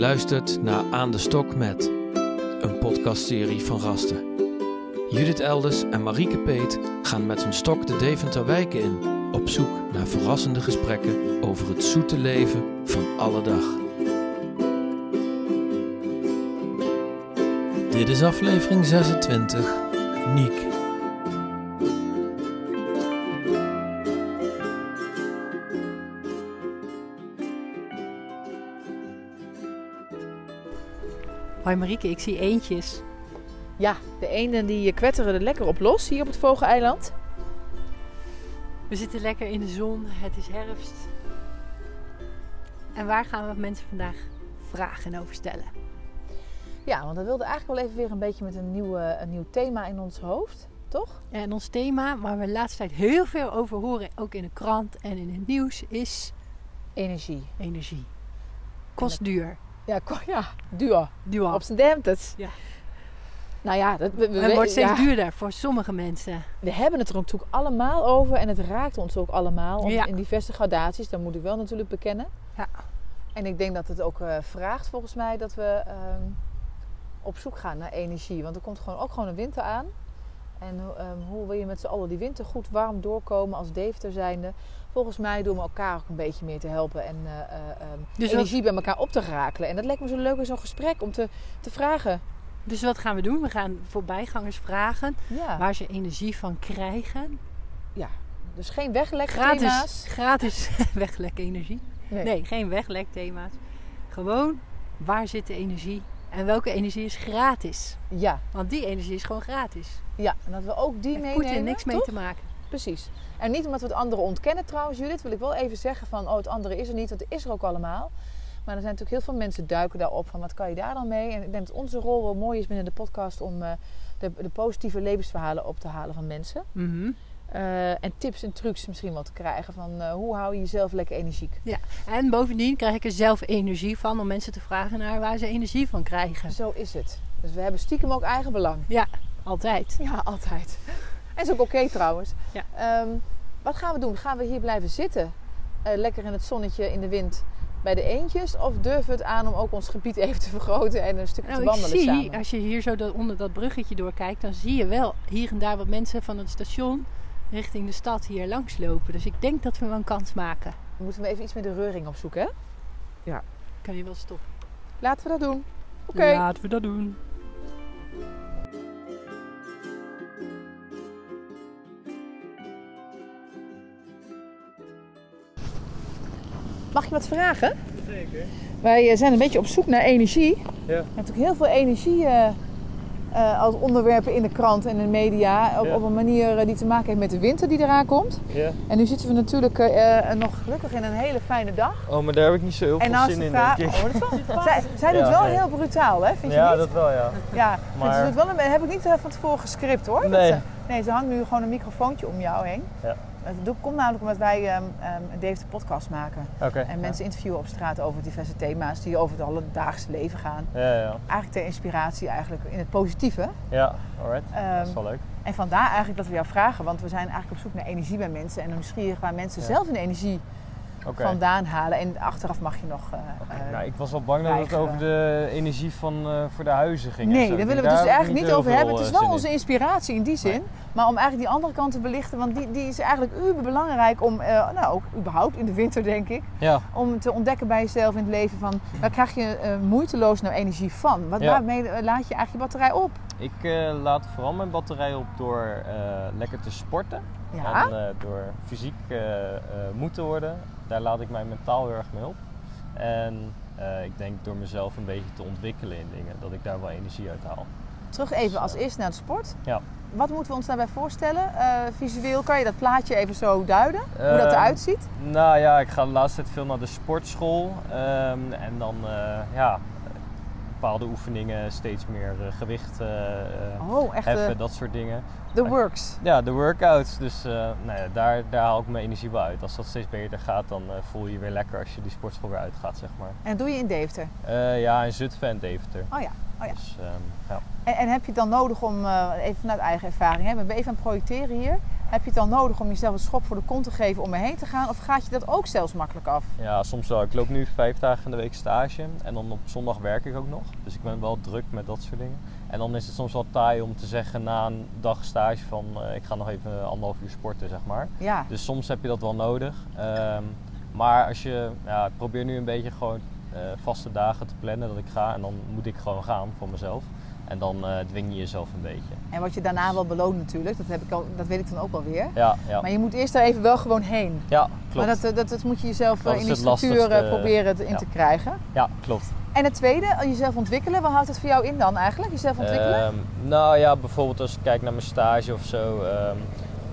luistert naar Aan de Stok met, een podcastserie van Rasten. Judith Elders en Marieke Peet gaan met hun stok de Deventer wijken in, op zoek naar verrassende gesprekken over het zoete leven van alle dag. Dit is aflevering 26, Niek. Hoi Marieke, ik zie eentjes. Ja, de ene die kwetteren er lekker op los hier op het Vogeleiland. We zitten lekker in de zon, het is herfst. En waar gaan we mensen vandaag vragen over stellen? Ja, want we wilden eigenlijk wel even weer een beetje met een, nieuwe, een nieuw thema in ons hoofd, toch? En ons thema, waar we de laatste tijd heel veel over horen, ook in de krant en in het nieuws, is Energie. energie. Kost duur. Ja, ja duur. Duur. Op zijn. Ja. Nou ja, dat, we, we, Het wordt steeds ja, duurder voor sommige mensen. we hebben het er natuurlijk allemaal over en het raakt ons ook allemaal. Ja. In diverse gradaties, dat moet ik wel natuurlijk bekennen. Ja. En ik denk dat het ook eh, vraagt volgens mij dat we ehm, op zoek gaan naar energie. Want er komt gewoon, ook gewoon een winter aan. En ehm, hoe wil je met z'n allen die winter goed warm doorkomen als Deventer zijnde? Volgens mij doen we elkaar ook een beetje meer te helpen en eh, eh, ehm, Dus energie bij elkaar op te rakelen. En dat lijkt me zo leuk in zo'n gesprek om te, te vragen. Dus wat gaan we doen? We gaan voorbijgangers vragen Ja, waar ze energie van krijgen. dus geen weglek Gratis, thema's. gratis weglek energie. Nee. Nee, geen weglekthema's. Gewoon, waar zit de energie? En welke energie is gratis? Ja, Want die energie is gewoon gratis. ja, en dat we ook die Heeft meenemen. Poetin niks mee te maken. Precies. En niet omdat we het andere ontkennen trouwens, Judith, wil ik wel even zeggen van oh, het andere is er niet, want het is er ook allemaal. Maar er zijn natuurlijk heel veel mensen duiken daarop van wat kan je daar dan mee? En ik denk dat onze rol wel mooi is binnen de podcast om eh, de, de positieve levensverhalen op te halen van mensen. Mhm. Eh, en tips en trucs misschien wel te krijgen van eh, hoe hou je jezelf lekker energiek. En bovendien krijg ik er zelf energie van om mensen te vragen naar waar ze energie van krijgen. Zo is het. Dus we hebben stiekem ook eigen belang. Altijd. Ja, altijd. En is ook oké trouwens. Ja. Ehm, wat gaan we doen? Gaan we hier blijven zitten? eh, lekker in het zonnetje, in de wind bij de eendjes? Of durven we het aan om ook ons gebied even te vergroten en een stukje Nou, te ik wandelen zie, samen? als je hier zo dat, onder dat bruggetje doorkijkt, dan zie je wel hier en daar wat mensen van het station richting de stad hier langslopen. Dus ik denk dat we wel een kans maken. Dan moeten we even iets met de reuring opzoeken, hè? Kan je wel stoppen. Laten we dat doen. Oké. Laten we dat doen. Mag je wat vragen? Zeker. Wij eh, zijn een beetje op zoek naar energie. Ja. Hebt natuurlijk heel veel energie eh, eh, als onderwerpen in de krant en in de media. Op, Ja. op een manier die te maken heeft met de winter die eraan komt. Ja. En nu zitten we natuurlijk nog gelukkig in een hele fijne dag. Oh, maar daar heb ik niet zo heel En veel zin in, denk ik. Oh, dat is wel- zij zij doet wel nee. heel brutaal, hè? Vind je Ja, niet? dat wel, ja. Ja, Maar- ze doet wel een, heb ik niet van tevoren gescript hoor. Nee. ze- nee, ze hangt nu gewoon een microfoontje om jou heen. Ja. Dat doe- komt namelijk omdat wij ehm ehm, een Dave de podcast maken. En mensen interviewen op straat over diverse thema's die over het alledaagse leven gaan. Ja, ja. Eigenlijk ter inspiratie eigenlijk in het positieve. Ja, alright. Ehm, dat is wel leuk. en vandaar eigenlijk dat we jou vragen, want we zijn eigenlijk op zoek naar energie bij mensen. En nieuwsgierig waar mensen zelf hun energie vandaan halen. En achteraf mag je nog... eh, nou, ik was wel bang dat het over de energie van, eh, voor de huizen ging. Nee, daar willen we het dus eigenlijk niet over hebben. Het is wel onze inspiratie in die zin. Nee. Maar om eigenlijk die andere kant te belichten, want die, die is eigenlijk uber belangrijk om, eh, nou ook überhaupt in de winter denk ik, Ja, om te ontdekken bij jezelf in het leven van waar krijg je eh, moeiteloos nou energie van? Wat, Ja. Waarmee eh, laat je eigenlijk je batterij op? ik laat vooral mijn batterij op door lekker te sporten. Ja? En door fysiek moe te worden. Daar laat ik mij mentaal heel erg mee op. En ik denk door mezelf een beetje te ontwikkelen in dingen, dat ik daar wel energie uit haal. Terug even als eerst naar de sport. Ja. Wat moeten we ons daarbij voorstellen? Eh, visueel kan je dat plaatje even zo duiden? Hoe dat Ehm, eruit ziet? Nou ja, ik ga de laatste tijd veel naar de sportschool. ehm, en dan eh, ja, bepaalde oefeningen, steeds meer eh, gewicht eh, eh, Oh, echt heffen, dat soort dingen. The works. Ja, de workouts. Dus eh, nou ja, daar, daar haal ik mijn energie wel uit. Als dat steeds beter gaat, dan eh, voel je je weer lekker als je die sportschool weer uitgaat, zeg maar. En doe je in Deventer. Eh, ja, in Zutphen en Deventer. Oh ja, oh ja. Dus ehm, ja. En, en heb je het dan nodig om, even vanuit eigen ervaring, hè, we zijn even aan het projecteren hier. Heb je het dan nodig om jezelf een schop voor de kont te geven om erheen te gaan? Of gaat je dat ook zelfs makkelijk af? Ja, soms wel. Ik loop nu vijf dagen in de week stage en dan op zondag werk ik ook nog. Dus ik ben wel druk met dat soort dingen. En dan is het soms wel taai om te zeggen na een dag stage van eh, ik ga nog even anderhalf uur sporten, zeg maar. Ja. Dus soms heb je dat wel nodig. Ehm, maar als je, ja, ik probeer nu een beetje gewoon eh, vaste dagen te plannen dat ik ga en dan moet ik gewoon gaan voor mezelf. En dan eh, dwing je jezelf een beetje. En wat je daarna wel beloont natuurlijk, dat, heb ik al, dat weet ik dan ook wel weer. Ja, ja. Maar je moet eerst daar even wel gewoon heen. ja klopt. Maar dat, eh, dat, dat moet je jezelf Dat eh, in die structuur proberen in te krijgen. Ja, klopt. En het tweede, jezelf ontwikkelen. Wat houdt het voor jou in dan eigenlijk, jezelf ontwikkelen? Ehm, nou ja, bijvoorbeeld als ik kijk naar mijn stage of zo. ehm,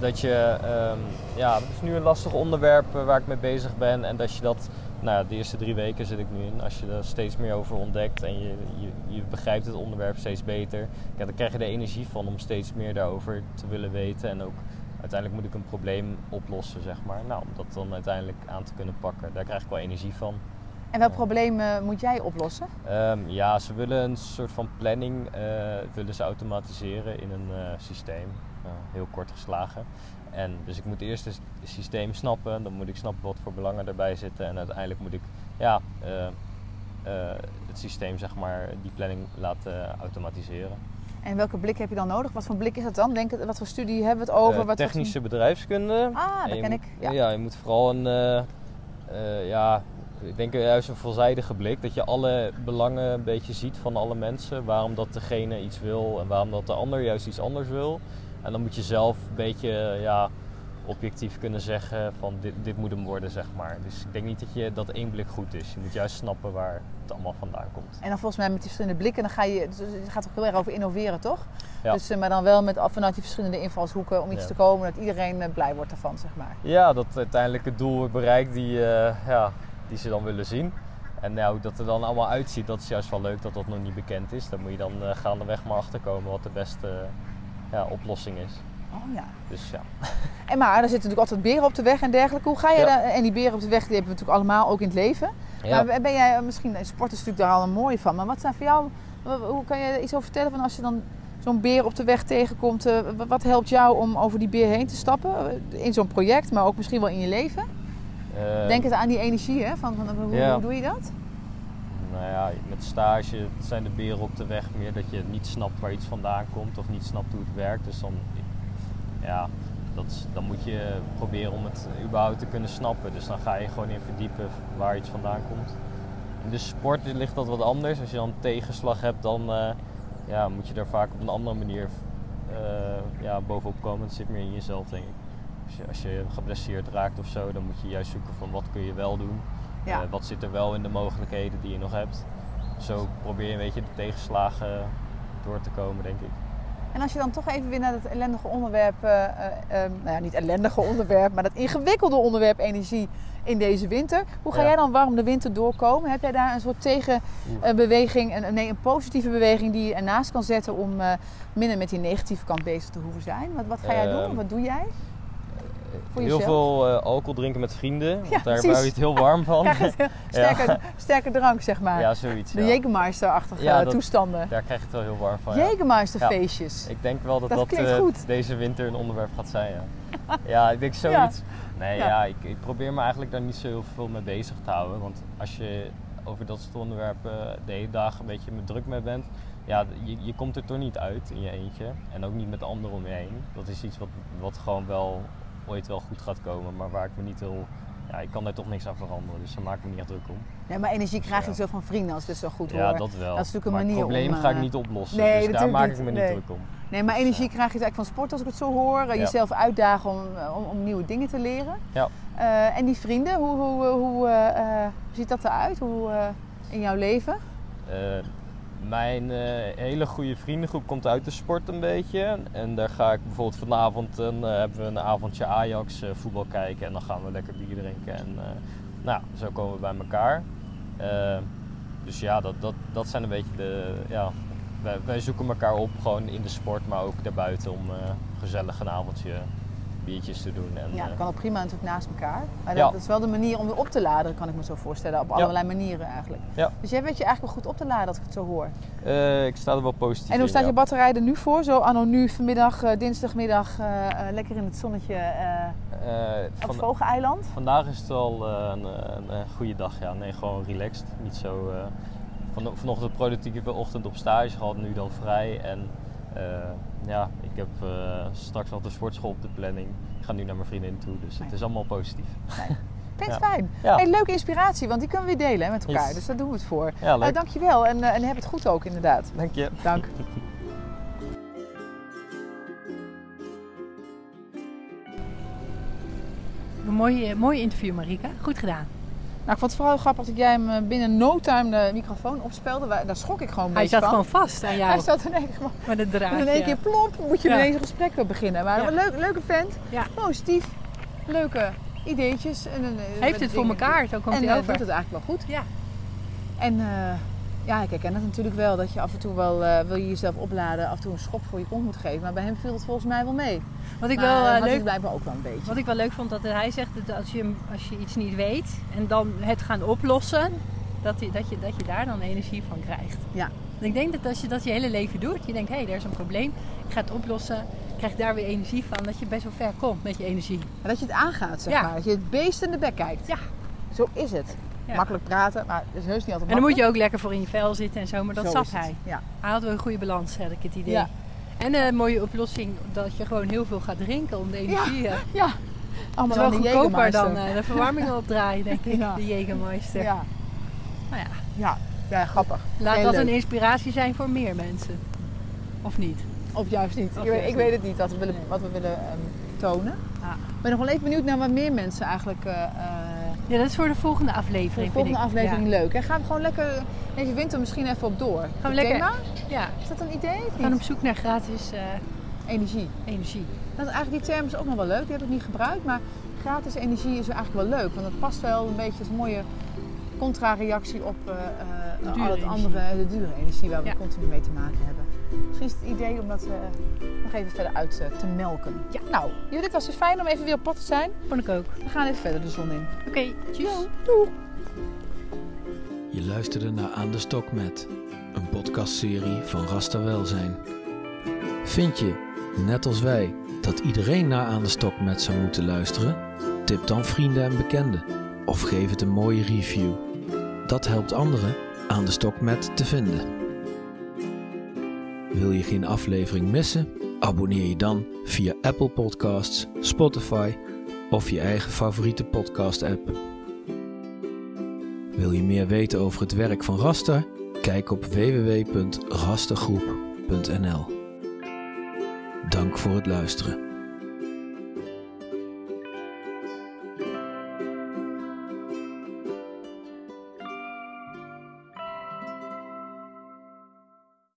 dat je, ehm, ja, het is nu een lastig onderwerp waar ik mee bezig ben. En dat je dat, nou de eerste drie weken zit ik nu in. Als je er steeds meer over ontdekt en je, je, je begrijpt het onderwerp steeds beter. Dan krijg je er energie van om steeds meer daarover te willen weten. En ook uiteindelijk moet ik een probleem oplossen, zeg maar. Nou, om dat dan uiteindelijk aan te kunnen pakken. Daar krijg ik wel energie van. En welk probleem moet jij oplossen? Ehm, ja, ze willen een soort van planning eh, willen ze automatiseren in een eh, systeem. Eh, heel kort geslagen. En dus ik moet eerst het systeem snappen, dan moet ik snappen wat voor belangen erbij zitten. En uiteindelijk moet ik ja, het systeem, zeg maar, die planning laten automatiseren. En welke blik heb je dan nodig? Wat voor blik is dat dan? Denk, wat voor studie hebben we het over? Wat, technische bedrijfskunde. Ah, En dat ken moet- ik. Ja. Ja. je moet vooral een, ja, ik denk juist een veelzijdige blik. Dat je alle belangen een beetje ziet van alle mensen. Waarom dat degene iets wil en waarom dat de ander juist iets anders wil. En dan moet je zelf een beetje ja, objectief kunnen zeggen van dit, dit moet hem worden, zeg maar. Dus ik denk niet dat, je, dat één blik goed is. Je moet juist snappen waar het allemaal vandaan komt. En dan volgens mij met die verschillende blikken, dan ga je, dus het gaat ook heel erg over innoveren, toch? Ja. Dus, eh, maar dan wel met, vanuit die verschillende invalshoeken om iets Ja. te komen dat iedereen eh, blij wordt ervan, zeg maar. Ja, dat uiteindelijk het doel wordt bereikt die, eh, ja, die ze dan willen zien. En hoe dat er dan allemaal uitziet, dat is juist wel leuk dat dat nog niet bekend is. Daar moet je dan eh, gaandeweg maar achterkomen wat de beste eh, ja, oplossing is. Oh ja. Dus ja. En maar er zitten natuurlijk altijd beren op de weg en dergelijke. Hoe ga je Ja. daar? En die beren op de weg die hebben we natuurlijk allemaal ook in het leven. ja. Maar ben jij misschien, sport is natuurlijk daar al een mooi van. Maar wat zijn voor jou, hoe kan je er iets over vertellen van als je dan zo'n beer op de weg tegenkomt? Wat helpt jou om over die beer heen te stappen? In zo'n project, maar ook misschien wel in je leven? Eh, Denk het aan die energie, hè? Van, van, hoe, Ja. hoe doe je dat? Nou ja, met stage zijn de beren op de weg meer dat je niet snapt waar iets vandaan komt of niet snapt hoe het werkt. Dus dan, ja, dat, is- dan moet je proberen om het überhaupt te kunnen snappen. Dus dan ga je gewoon in verdiepen waar iets vandaan komt. In de sport ligt dat wat anders. Als je dan een tegenslag hebt, dan eh, ja, moet je daar vaak op een andere manier eh, ja, bovenop komen. Het zit meer in jezelf, denk ik. Als je, als je geblesseerd raakt of zo, dan moet je juist zoeken van wat kun je wel doen. Ja. Eh, wat zit er wel in de mogelijkheden die je nog hebt? Zo probeer je een beetje de tegenslagen door te komen, denk ik. En als je dan toch even weer naar dat ellendige onderwerp, eh, eh, eh, nou ja, niet ellendige onderwerp, maar dat ingewikkelde onderwerp energie in deze winter. Hoe ga Ja. jij dan warm de winter doorkomen? Heb jij daar een soort tegenbeweging, een, nee, een positieve beweging die je ernaast kan zetten om minder met die negatieve kant bezig te hoeven zijn? Wat, wat ga jij doen? Ehm, Wat doe jij? Heel jezelf? veel eh, alcohol drinken met vrienden, want Ja, daar word je het heel warm van. Je sterke, sterke drank, zeg maar. ja, zoiets. de ja. Jägermeister-achtige Ja, toestanden. Daar krijg je het wel heel warm van. ja. Jägermeister-feestjes. Ik denk wel dat Dat eh, deze winter een onderwerp gaat zijn. Ja, ja ik denk zoiets. Nee, Ja. ja, ik, ik probeer me eigenlijk daar niet zo heel veel mee bezig te houden. Want als je over dat soort onderwerpen de hele dag een beetje met druk mee bent, ja, je, je komt er toch niet uit in je eentje. En ook niet met anderen om je heen. Dat is iets wat, wat gewoon wel ooit wel goed gaat komen, maar waar ik me niet heel. Ja, ik kan daar toch niks aan veranderen, dus daar maak ik me niet echt druk om. Ja, maar energie krijg je Ja. zo van vrienden als ik het zo goed Ja, hoor. dat wel. Dat is natuurlijk een maar manier het probleem om, ga ik eh, niet oplossen, nee, dus daar maak niet. ik me niet Nee. druk om. Nee, maar Dus, energie ja. krijg je eigenlijk van sport als ik het zo hoor. Ja. Jezelf uitdagen om, om, om nieuwe dingen te leren. Ja. Eh, en die vrienden, hoe, hoe, hoe, eh, eh, hoe ziet dat eruit hoe, eh, in jouw leven? Mijn eh, hele goede vriendengroep komt uit de sport een beetje. En daar ga ik bijvoorbeeld vanavond dan, eh, hebben we een avondje Ajax eh, voetbal kijken. En dan gaan we lekker bier drinken. En nou, zo komen we bij elkaar. Dus ja, dat, dat, dat zijn een beetje de... Ja, wij, zoeken elkaar op gewoon in de sport, maar ook daarbuiten om gezellig een avondje biertjes te doen. En, Ja, dat eh, kan ook prima natuurlijk naast elkaar. Maar Ja. dat is wel de manier om weer op te laden, kan ik me zo voorstellen. Op allerlei manieren eigenlijk. Ja. Dus jij weet je eigenlijk wel goed op te laden als ik het zo hoor. eh, ik sta er wel positief En hoe staat je batterij er nu voor? Zo anno nu vanmiddag, eh, dinsdagmiddag, lekker in het zonnetje op het Vogeleiland. Vandaag is het eh, een, een, een goede dag, ja. Nee, gewoon relaxed. Niet zo... van, vanochtend productieve ochtend op stage gehad, nu dan vrij. En ja, ik heb eh, straks nog de sportschool op de planning. Ik ga nu naar mijn vriendin toe, dus het is allemaal positief. Ja. fijn. Ja. Hey, leuke inspiratie, want die kunnen we weer delen hè, met elkaar. Yes. Dus daar doen we het voor. Ja, leuk. Eh, dankjewel en, eh, en heb het goed ook inderdaad. Dank je. Dank. Een mooi, eh, mooi interview, Marika. Goed gedaan. Nou, ik vond het vooral grappig dat jij hem eh, binnen no time de microfoon opspelde. Daar schrok ik gewoon een Hij zat van. gewoon vast aan jou Hij zat in één keer het draadje. in één keer plomp, moet je Ja. ineens een gesprek beginnen. Maar Ja. een leuk, leuke vent, Ja. positief, leuke ideetjes. En, een- Heeft het voor elkaar, zo komt en hij eh, over. doet het eigenlijk wel goed. Ja. En eh, ja, ik herken het natuurlijk wel dat je af en toe wel eh, wil je jezelf opladen, af en toe een schop voor je kont moet geven. Maar bij hem viel het volgens mij wel mee. Wat ik Maar wel eh, hij leuk blijkbaar ook wel een beetje. Wat ik wel leuk vond, dat hij zegt dat als je, als je iets niet weet en dan het gaan oplossen, dat je, dat je, dat je daar dan energie van krijgt. Ja. En ik denk dat als je dat je hele leven doet, je denkt, hé, hey, er is een probleem, ik ga het oplossen, ik krijg daar weer energie van, dat je best wel ver komt met je energie. Dat je het aangaat, zeg Ja. maar. Dat je het beest in de bek kijkt. Ja. Zo is het. Ja. Makkelijk praten, maar het is heus niet altijd En dan moet makkelijk. je ook lekker voor in je vel zitten en zo, maar dat Zo zat hij. Ja. Hij had wel een goede balans, had ik het idee. Ja. En een mooie oplossing dat je gewoon heel veel gaat drinken om de energie. Ja. ja. Dat Allemaal is wel goedkoper dan eh, de verwarming opdraaien, denk ik, Ja. de Jägermeister. Ja. Nou ja, Ja. ja, grappig. laat Heel dat leuk. een inspiratie zijn voor meer mensen. Of niet? Of juist niet. Of ik, weet, ik weet het niet wat we willen, wat we willen ehm, tonen. Ah. Ik ben nog wel even benieuwd naar wat meer mensen eigenlijk eh, eh, Ja, dat is voor de volgende voor aflevering. de volgende ik. aflevering leuk. Hè? Gaan we gewoon lekker deze winter misschien even op door. Gaan we lekker- Thema? Ja. Is dat een idee? We gaan op zoek naar gratis eh, Energie. energie. Dat is eigenlijk die term is ook nog wel leuk. Die heb ik niet gebruikt. Maar gratis energie is eigenlijk wel leuk. Want dat past wel een beetje als een mooie contra-reactie op dure al het andere, de dure energie waar we Ja. continu mee te maken hebben. Misschien is het idee om dat eh, nog even verder uit eh, te melken. Ja. Nou, Judith, was het fijn om even weer op pad te zijn. Vond ik ook. We gaan even verder de zon in. Oké, tjus. Doei. Je luisterde naar Aan de Stok met, een podcastserie van Rasta Welzijn. Vind je, net als wij, dat iedereen naar Aan de Stok met zou moeten luisteren? Tip dan vrienden en bekenden of geef het een mooie review. Dat helpt anderen Aan de Stok met te vinden. Wil je geen aflevering missen? Abonneer je dan via Apple Podcasts, Spotify of je eigen favoriete podcast-app. Wil je meer weten over het werk van Raster? Kijk op www.rastergroep.nl. Dank voor het luisteren.